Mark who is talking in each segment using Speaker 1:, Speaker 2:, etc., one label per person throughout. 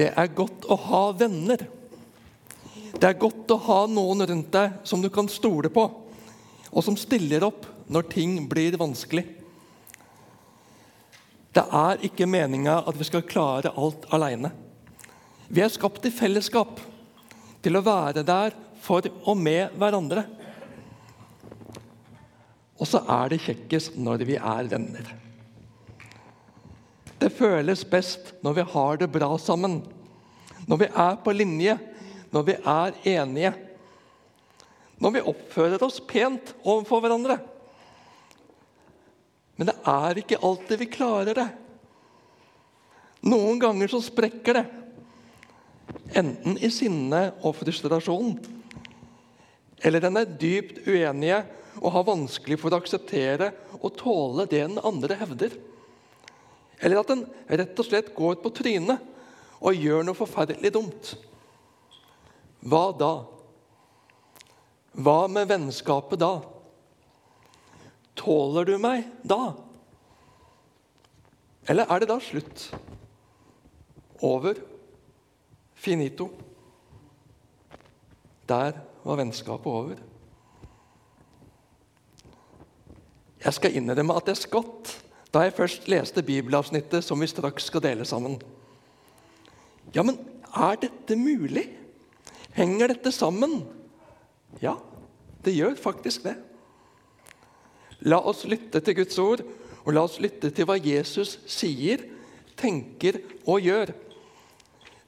Speaker 1: Det er godt å ha venner. Det er godt å ha noen rundt deg som du kan stole på, og som stiller opp når ting blir vanskelig. Det er ikke meninga at vi skal klare alt aleine. Vi er skapt i fellesskap til å være der for og med hverandre. Og så er det kjekkest når vi er venner. Det føles best når vi har det bra sammen. Når vi er på linje, når vi er enige. Når vi oppfører oss pent overfor hverandre. Men det er ikke alltid vi klarer det. Noen ganger så sprekker det. Enten i sinne og frustrasjon, eller den er dypt uenige og har vanskelig for å akseptere og tåle det den andre hevder. Eller at en rett og slett går på trynet og gjør noe forferdelig dumt. Hva da? Hva med vennskapet da? Tåler du meg da? Eller er det da slutt? Over? Finito? Der var vennskapet over. Jeg skal innrømme at jeg skvatt da jeg først leste bibelavsnittet som vi straks skal dele sammen. Ja, men er dette mulig? Henger dette sammen? Ja, det gjør faktisk det. La oss lytte til Guds ord, og la oss lytte til hva Jesus sier, tenker og gjør.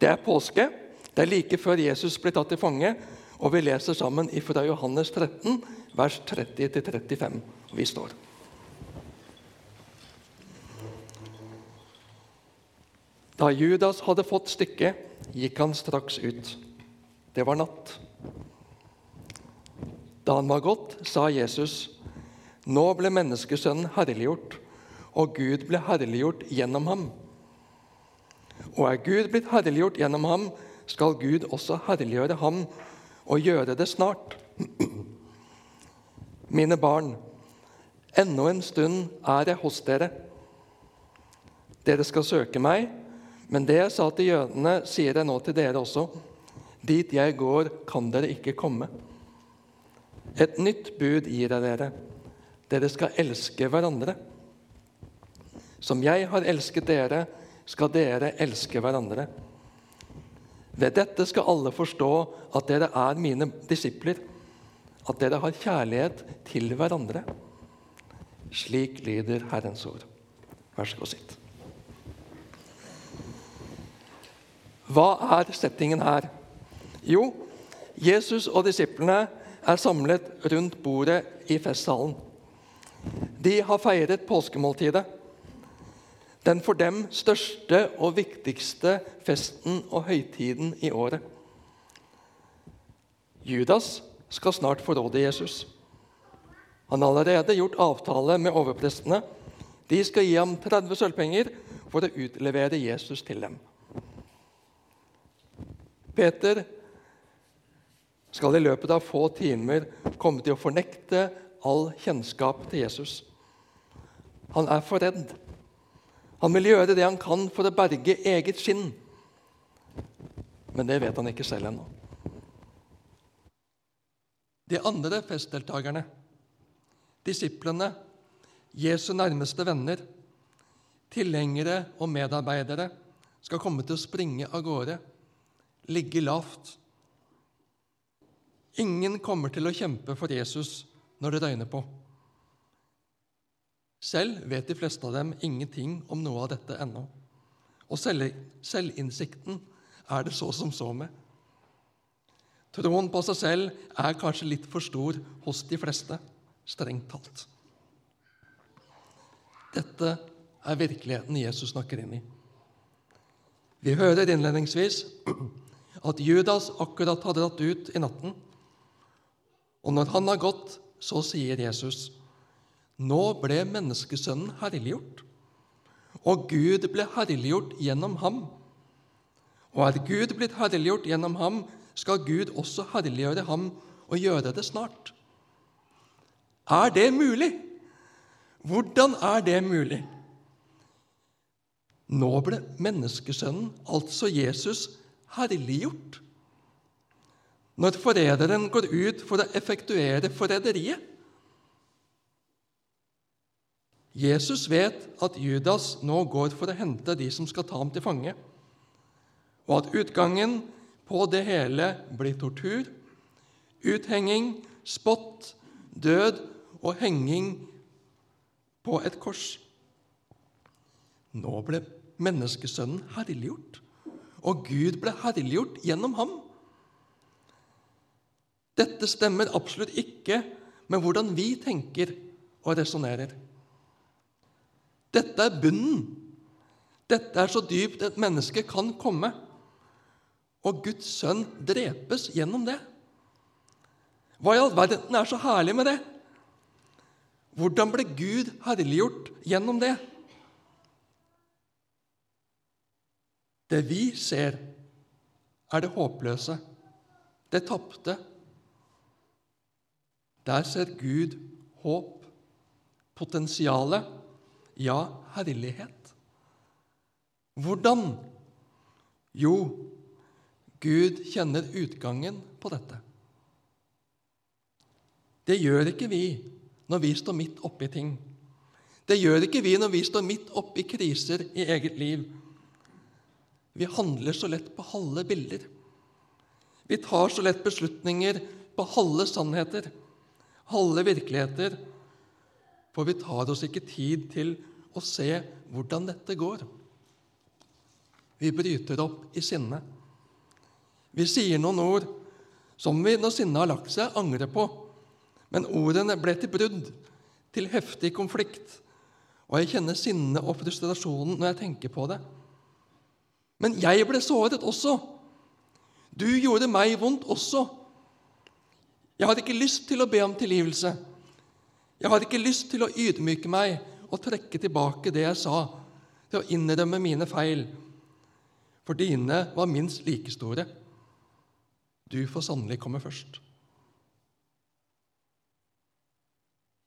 Speaker 1: Det er påske. Det er like før Jesus blir tatt til fange, og vi leser sammen fra Johannes 13, vers 30-35. Vi står. Da Judas hadde fått stykket, gikk han straks ut. Det var natt. Da han var gått, sa Jesus, 'Nå ble menneskesønnen herliggjort, og Gud ble herliggjort gjennom ham.' Og er Gud blitt herliggjort gjennom ham, skal Gud også herliggjøre ham og gjøre det snart. Mine barn, ennå en stund er jeg hos dere. Dere skal søke meg, men det jeg sa til jødene, sier jeg nå til dere også. Dit jeg går, kan dere ikke komme. Et nytt bud gir jeg dere. Dere skal elske hverandre. Som jeg har elsket dere, skal dere elske hverandre. Ved dette skal alle forstå at dere er mine disipler, at dere har kjærlighet til hverandre. Slik lyder Herrens ord. Vær så god, sitt. Hva er settingen her? Jo, Jesus og disiplene er samlet rundt bordet i festsalen. De har feiret påskemåltidet. Den for dem største og viktigste festen og høytiden i året. Judas skal snart forråde Jesus. Han har allerede gjort avtale med overprestene. De skal gi ham 30 sølvpenger for å utlevere Jesus til dem. Peter skal i løpet av få timer komme til å fornekte all kjennskap til Jesus. Han er for redd. Han vil gjøre det han kan for å berge eget skinn. Men det vet han ikke selv ennå. De andre festdeltakerne, disiplene, Jesu nærmeste venner, tilhengere og medarbeidere, skal komme til å springe av gårde ligge lavt. Ingen kommer til å kjempe for Jesus når det røyner på. Selv vet de fleste av dem ingenting om noe av dette ennå. Og selv, selvinnsikten er det så som så med. Troen på seg selv er kanskje litt for stor hos de fleste, strengt talt. Dette er virkeligheten Jesus snakker inn i. Vi hører innledningsvis at Judas akkurat hadde dratt ut i natten. Og når han har gått, så sier Jesus, nå ble menneskesønnen herliggjort, og Gud ble herliggjort gjennom ham. Og er Gud blitt herliggjort gjennom ham, skal Gud også herliggjøre ham og gjøre det snart. Er det mulig? Hvordan er det mulig? Nå ble menneskesønnen, altså Jesus, herliggjort. Når forræderen går ut for å effektuere forræderiet. Jesus vet at Judas nå går for å hente de som skal ta ham til fange, og at utgangen på det hele blir tortur, uthenging, spott, død og henging på et kors. Nå ble menneskesønnen herliggjort, og Gud ble herliggjort gjennom ham. Dette stemmer absolutt ikke med hvordan vi tenker og resonnerer. Dette er bunnen. Dette er så dypt et menneske kan komme. Og Guds sønn drepes gjennom det. Hva i all verden er så herlig med det? Hvordan ble Gud herliggjort gjennom det? Det vi ser, er det håpløse, det tapte. Der ser Gud håp, potensialet ja, herlighet. Hvordan? Jo, Gud kjenner utgangen på dette. Det gjør ikke vi når vi står midt oppi ting. Det gjør ikke vi når vi står midt oppi kriser i eget liv. Vi handler så lett på halve bilder. Vi tar så lett beslutninger på halve sannheter, halve virkeligheter, for vi tar oss ikke tid til å se hvordan dette går. Vi bryter opp i sinne. Vi sier noen ord som vi, når sinnet har lagt seg, angrer på. Men ordene ble til brudd, til heftig konflikt. Og jeg kjenner sinnet og frustrasjonen når jeg tenker på det. Men jeg ble såret også. Du gjorde meg vondt også. Jeg har ikke lyst til å be om tilgivelse. Jeg har ikke lyst til å ydmyke meg og trekke tilbake det jeg sa, til å innrømme mine feil, for dine var minst like store. Du får sannelig komme først.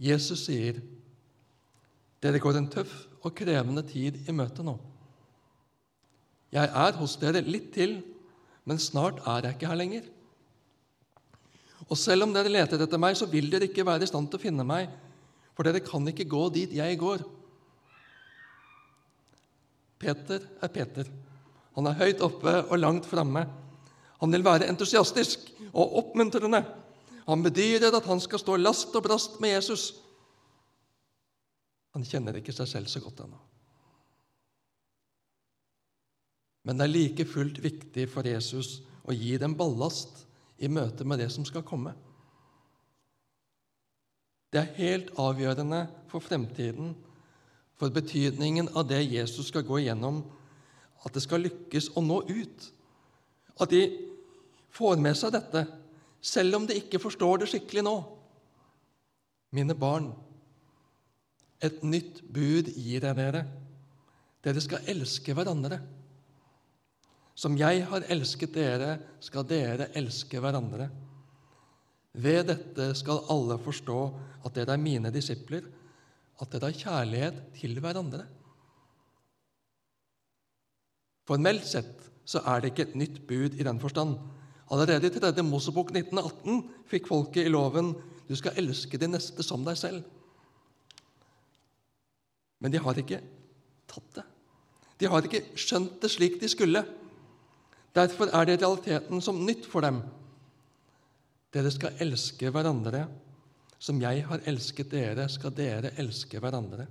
Speaker 1: Jesus sier, 'Dere går en tøff og krevende tid i møte nå.' 'Jeg er hos dere litt til, men snart er jeg ikke her lenger.' 'Og selv om dere leter etter meg, så vil dere ikke være i stand til å finne meg.' for dere kan ikke gå dit jeg går. Peter er Peter. Han er høyt oppe og langt framme. Han vil være entusiastisk og oppmuntrende. Han bedyrer at han skal stå last og brast med Jesus. Han kjenner ikke seg selv så godt ennå. Men det er like fullt viktig for Jesus å gi dem ballast i møte med det som skal komme. Det er helt avgjørende for fremtiden, for betydningen av det Jesus skal gå igjennom, at det skal lykkes å nå ut. At de får med seg dette, selv om de ikke forstår det skikkelig nå. Mine barn, et nytt bud gir jeg dere. Dere skal elske hverandre. Som jeg har elsket dere, skal dere elske hverandre. Ved dette skal alle forstå at dere er mine disipler, at dere har kjærlighet til hverandre. Formelt sett så er det ikke et nytt bud i den forstand. Allerede i 3. Mosebok 1918 fikk folket i loven du skal elske de neste som deg selv. Men de har ikke tatt det. De har ikke skjønt det slik de skulle. Derfor er det realiteten som nytt for dem. Dere skal elske hverandre. Som jeg har elsket dere, skal dere elske hverandre.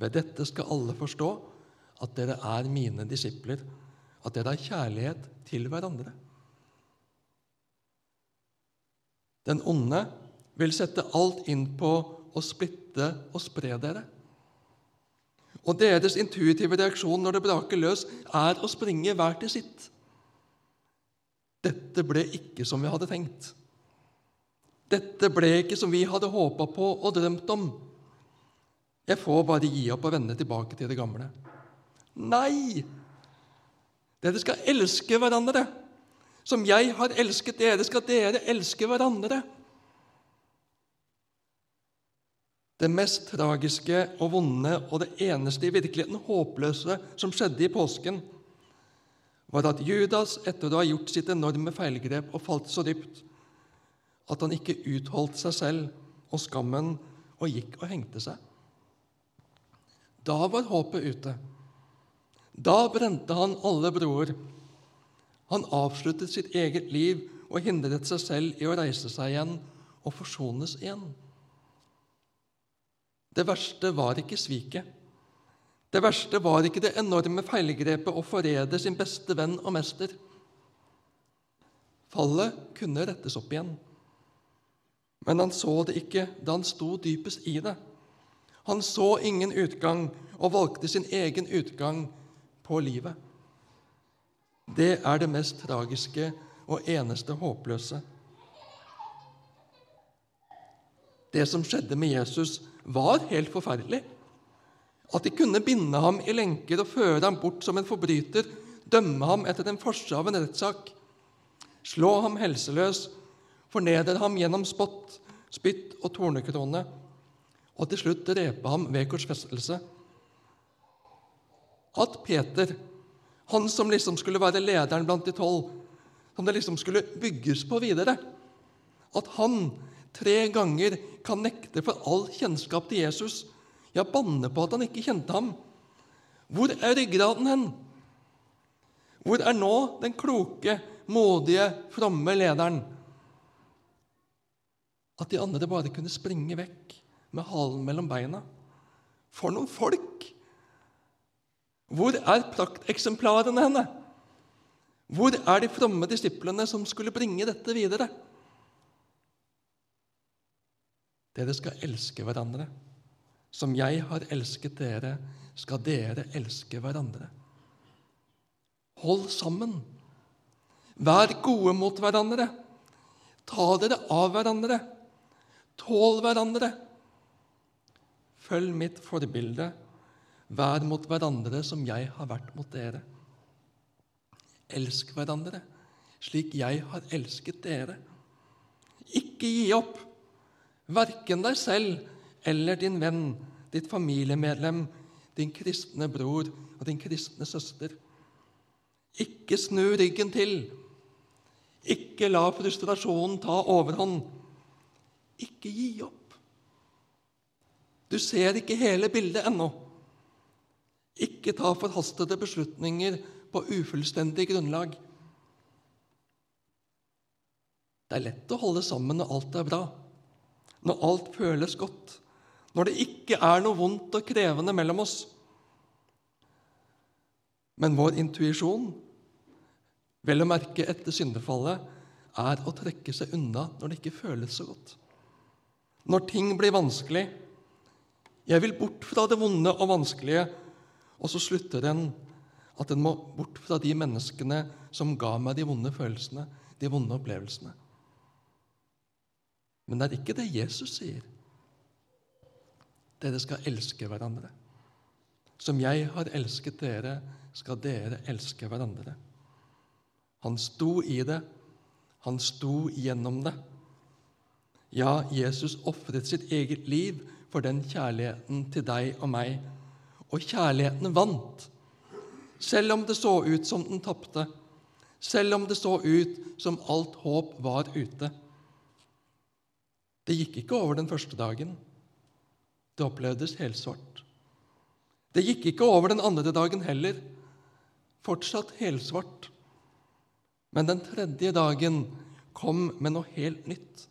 Speaker 1: Ved dette skal alle forstå at dere er mine disipler, at dere har kjærlighet til hverandre. Den onde vil sette alt inn på å splitte og spre dere. Og deres intuitive reaksjon når det braker løs, er å springe hver til sitt. Dette ble ikke som vi hadde tenkt. Dette ble ikke som vi hadde håpa på og drømt om. Jeg får bare gi opp og vende tilbake til det gamle. Nei! Dere skal elske hverandre. Som jeg har elsket dere, skal dere elske hverandre. Det mest tragiske og vonde og det eneste i virkeligheten håpløse som skjedde i påsken, var at Judas, etter å ha gjort sitt enorme feilgrep og falt så dypt at han ikke utholdt seg selv og skammen og gikk og hengte seg. Da var håpet ute. Da brente han alle broer. Han avsluttet sitt eget liv og hindret seg selv i å reise seg igjen og forsones igjen. Det verste var ikke sviket. Det verste var ikke det enorme feilgrepet å forrede sin beste venn og mester. Fallet kunne rettes opp igjen, men han så det ikke da han sto dypest i det. Han så ingen utgang og valgte sin egen utgang på livet. Det er det mest tragiske og eneste håpløse. Det som skjedde med Jesus, var helt forferdelig. At de kunne binde ham i lenker og føre ham bort som en forbryter, dømme ham etter en forse av en rettssak, slå ham helseløs, fornedre ham gjennom spott, spytt og tornekrone, og til slutt drepe ham ved korsfestelse. At Peter, han som liksom skulle være lederen blant de tolv, som det liksom skulle bygges på videre, at han tre ganger kan nekte for all kjennskap til Jesus, ja, banne på at han ikke kjente ham. Hvor er ryggraden hen? Hvor er nå den kloke, modige, fromme lederen? At de andre bare kunne springe vekk med halen mellom beina. For noen folk! Hvor er prakteksemplarene henne? Hvor er de fromme disiplene som skulle bringe dette videre? Dere skal elske hverandre. Som jeg har elsket dere, skal dere elske hverandre. Hold sammen. Vær gode mot hverandre. Ta dere av hverandre. Tål hverandre. Følg mitt forbilde. Vær mot hverandre som jeg har vært mot dere. Elsk hverandre slik jeg har elsket dere. Ikke gi opp verken deg selv eller din venn, ditt familiemedlem, din kristne bror og din kristne søster. Ikke snu ryggen til. Ikke la frustrasjonen ta overhånd. Ikke gi opp. Du ser ikke hele bildet ennå. Ikke ta forhastede beslutninger på ufullstendig grunnlag. Det er lett å holde sammen når alt er bra når alt føles godt, når det ikke er noe vondt og krevende mellom oss. Men vår intuisjon, vel å merke etter syndefallet, er å trekke seg unna når det ikke føles så godt. Når ting blir vanskelig. Jeg vil bort fra det vonde og vanskelige. Og så slutter den at den må bort fra de menneskene som ga meg de vonde følelsene, de vonde opplevelsene. Men det er ikke det Jesus sier. Dere skal elske hverandre. Som jeg har elsket dere, skal dere elske hverandre. Han sto i det. Han sto gjennom det. Ja, Jesus ofret sitt eget liv for den kjærligheten til deg og meg. Og kjærligheten vant, selv om det så ut som den tapte, selv om det så ut som alt håp var ute. Det gikk ikke over den første dagen. Det opplevdes helsvart. Det gikk ikke over den andre dagen heller. Fortsatt helsvart. Men den tredje dagen kom med noe helt nytt.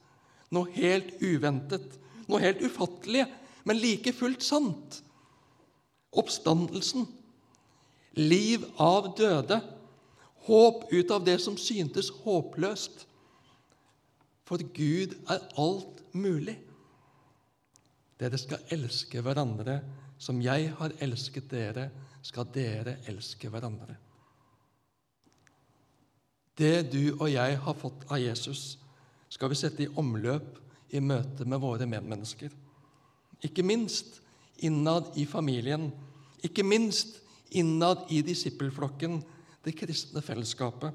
Speaker 1: Noe helt uventet. Noe helt ufattelig, men like fullt sant. Oppstandelsen. Liv av døde. Håp ut av det som syntes håpløst. For Gud er alt mulig. Dere skal elske hverandre som jeg har elsket dere, skal dere elske hverandre. Det du og jeg har fått av Jesus, skal vi sette i omløp i møte med våre medmennesker. Ikke minst innad i familien, ikke minst innad i disippelflokken, det kristne fellesskapet.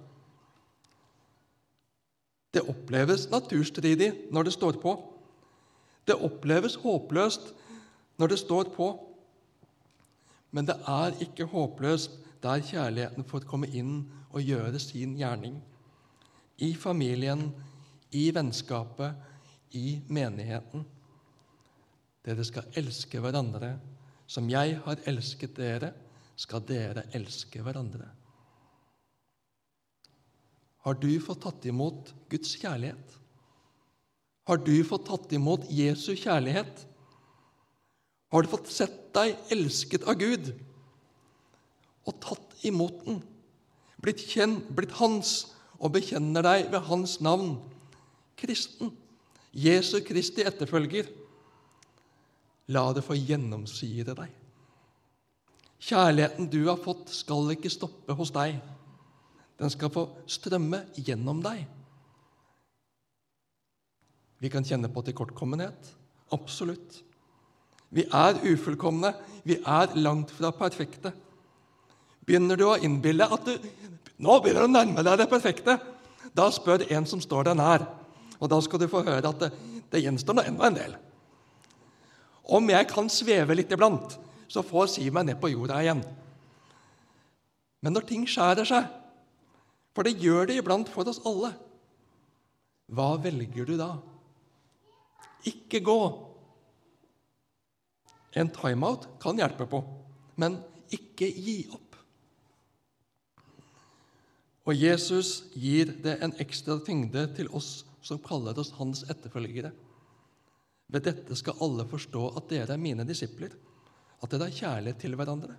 Speaker 1: Det oppleves naturstridig når det står på. Det oppleves håpløst når det står på. Men det er ikke håpløst der kjærligheten får komme inn og gjøre sin gjerning. I familien, i vennskapet, i menigheten. Dere skal elske hverandre. Som jeg har elsket dere, skal dere elske hverandre. Har du fått tatt imot Guds kjærlighet? Har du fått tatt imot Jesu kjærlighet? Har du fått sett deg elsket av Gud og tatt imot den? Blitt kjent, blitt hans og bekjenner deg ved hans navn. Kristen, Jesu Kristi etterfølger. La det få gjennomsyre deg. Kjærligheten du har fått, skal ikke stoppe hos deg. Den skal få strømme gjennom deg. Vi kan kjenne på tilkortkommenhet. Absolutt. Vi er ufullkomne. Vi er langt fra perfekte. Begynner du å innbille at du nå begynner du å nærme deg det perfekte, da spør en som står deg nær. Og da skal du få høre at det, det gjenstår nå enda en del. Om jeg kan sveve litt iblant, så får si meg ned på jorda igjen. Men når ting skjærer seg, for det gjør det iblant for oss alle, hva velger du da? Ikke gå. En timeout kan hjelpe på, men ikke gi opp. Og Jesus gir det en ekstra tyngde til oss som kaller oss hans etterfølgere. Ved dette skal alle forstå at dere er mine disipler, at dere har kjærlighet til hverandre.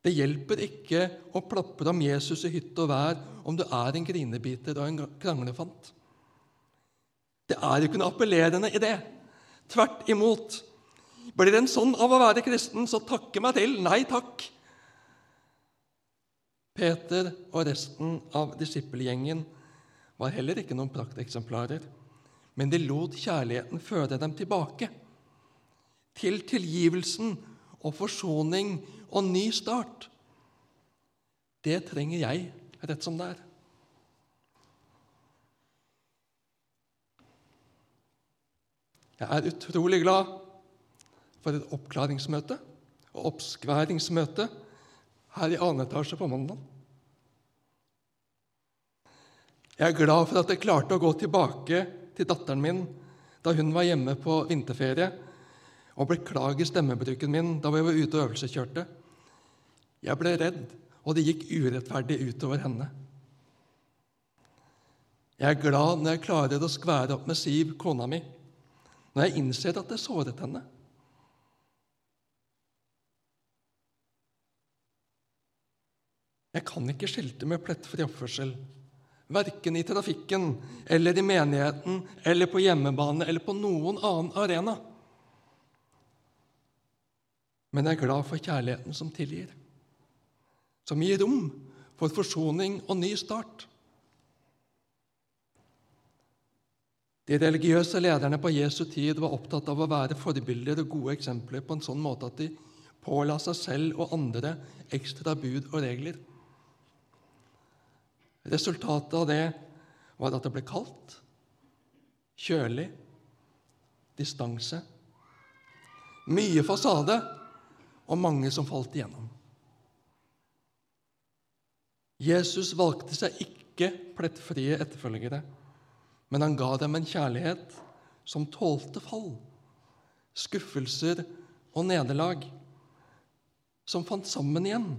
Speaker 1: Det hjelper ikke å plapre om Jesus i hytte og vær om du er en grinebiter og en kranglefant. Det er jo ikke noe appellerende i det. Tvert imot. Blir en sånn av å være kristen, så takke meg til. Nei takk. Peter og resten av disippelgjengen var heller ikke noen prakteksemplarer, men de lot kjærligheten føre dem tilbake til tilgivelsen og forsoning og ny start. Det trenger jeg rett som det er. Jeg er utrolig glad for et oppklaringsmøte og oppskværingsmøte her i annen etasje på mandag. Jeg er glad for at jeg klarte å gå tilbake til datteren min da hun var hjemme på vinterferie, og beklage stemmebruken min da vi var ute og øvelseskjørte. Jeg ble redd, og det gikk urettferdig utover henne. Jeg er glad når jeg klarer å skvære opp med Siv, kona mi, når jeg innser at det såret henne. Jeg kan ikke skilte med plettfri oppførsel, verken i trafikken eller i menigheten eller på hjemmebane eller på noen annen arena. Men jeg er glad for kjærligheten som tilgir, som gir rom for forsoning og ny start. De religiøse lederne på Jesu tid var opptatt av å være forbilder og gode eksempler på en sånn måte at de påla seg selv og andre ekstra bud og regler. Resultatet av det var at det ble kaldt, kjølig, distanse, mye fasade og mange som falt igjennom. Jesus valgte seg ikke plettfrie etterfølgere, men han ga dem en kjærlighet som tålte fall, skuffelser og nederlag, som fant sammen igjen.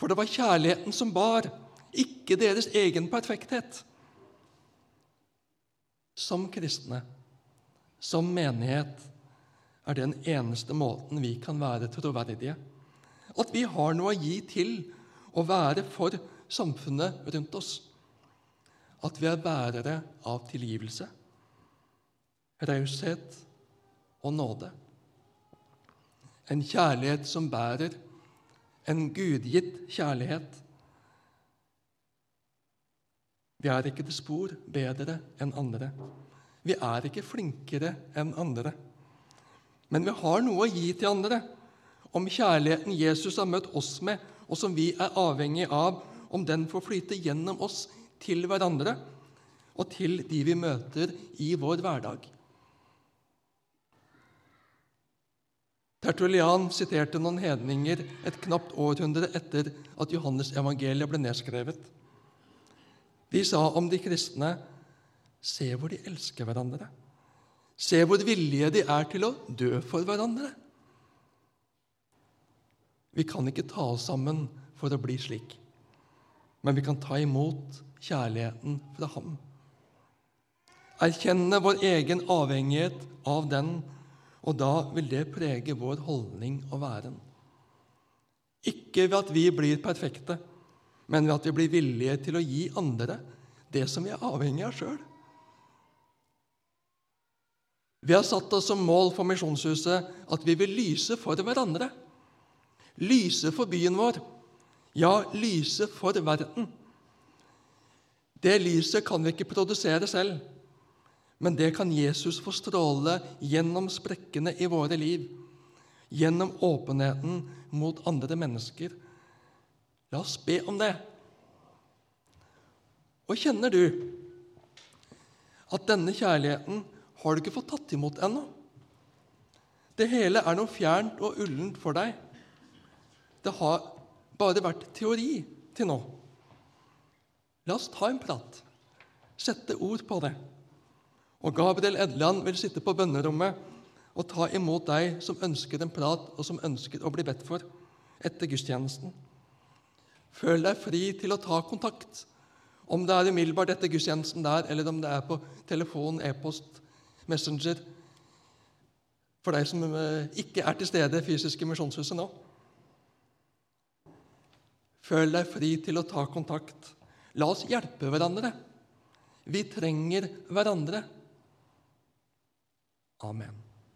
Speaker 1: For det var kjærligheten som bar, ikke deres egen perfekthet. Som kristne, som menighet, er den eneste måten vi kan være troverdige. At vi har noe å gi til å være for samfunnet rundt oss. At vi er bærere av tilgivelse, raushet og nåde. En kjærlighet som bærer, en gudgitt kjærlighet vi er ikke til spor bedre enn andre. Vi er ikke flinkere enn andre. Men vi har noe å gi til andre om kjærligheten Jesus har møtt oss med, og som vi er avhengig av om den får flyte gjennom oss til hverandre og til de vi møter i vår hverdag. Tertulian siterte noen hedninger et knapt århundre etter at Johannes evangeliet ble nedskrevet. De sa om de kristne Se hvor de elsker hverandre. Se hvor villige de er til å dø for hverandre. Vi kan ikke ta oss sammen for å bli slik, men vi kan ta imot kjærligheten fra Ham. Erkjenne vår egen avhengighet av den og da vil det prege vår holdning og væren. Ikke ved at vi blir perfekte, men ved at vi blir villige til å gi andre det som vi er avhengig av sjøl. Vi har satt oss som mål for Misjonshuset at vi vil lyse for hverandre. Lyse for byen vår. Ja, lyse for verden. Det lyset kan vi ikke produsere selv. Men det kan Jesus få stråle gjennom sprekkene i våre liv, gjennom åpenheten mot andre mennesker. La oss be om det. Og kjenner du at denne kjærligheten har du ikke fått tatt imot ennå? Det hele er noe fjernt og ullent for deg. Det har bare vært teori til nå. La oss ta en prat, sette ord på det. Og Gabriel Edland vil sitte på bønnerommet og ta imot deg som ønsker en prat, og som ønsker å bli bedt for etter gudstjenesten. Føl deg fri til å ta kontakt, om det er umiddelbart etter gudstjenesten der, eller om det er på telefon, e-post, Messenger, for deg som eh, ikke er til stede i Misjonshuset nå. Føl deg fri til å ta kontakt. La oss hjelpe hverandre. Vi trenger hverandre. Amen.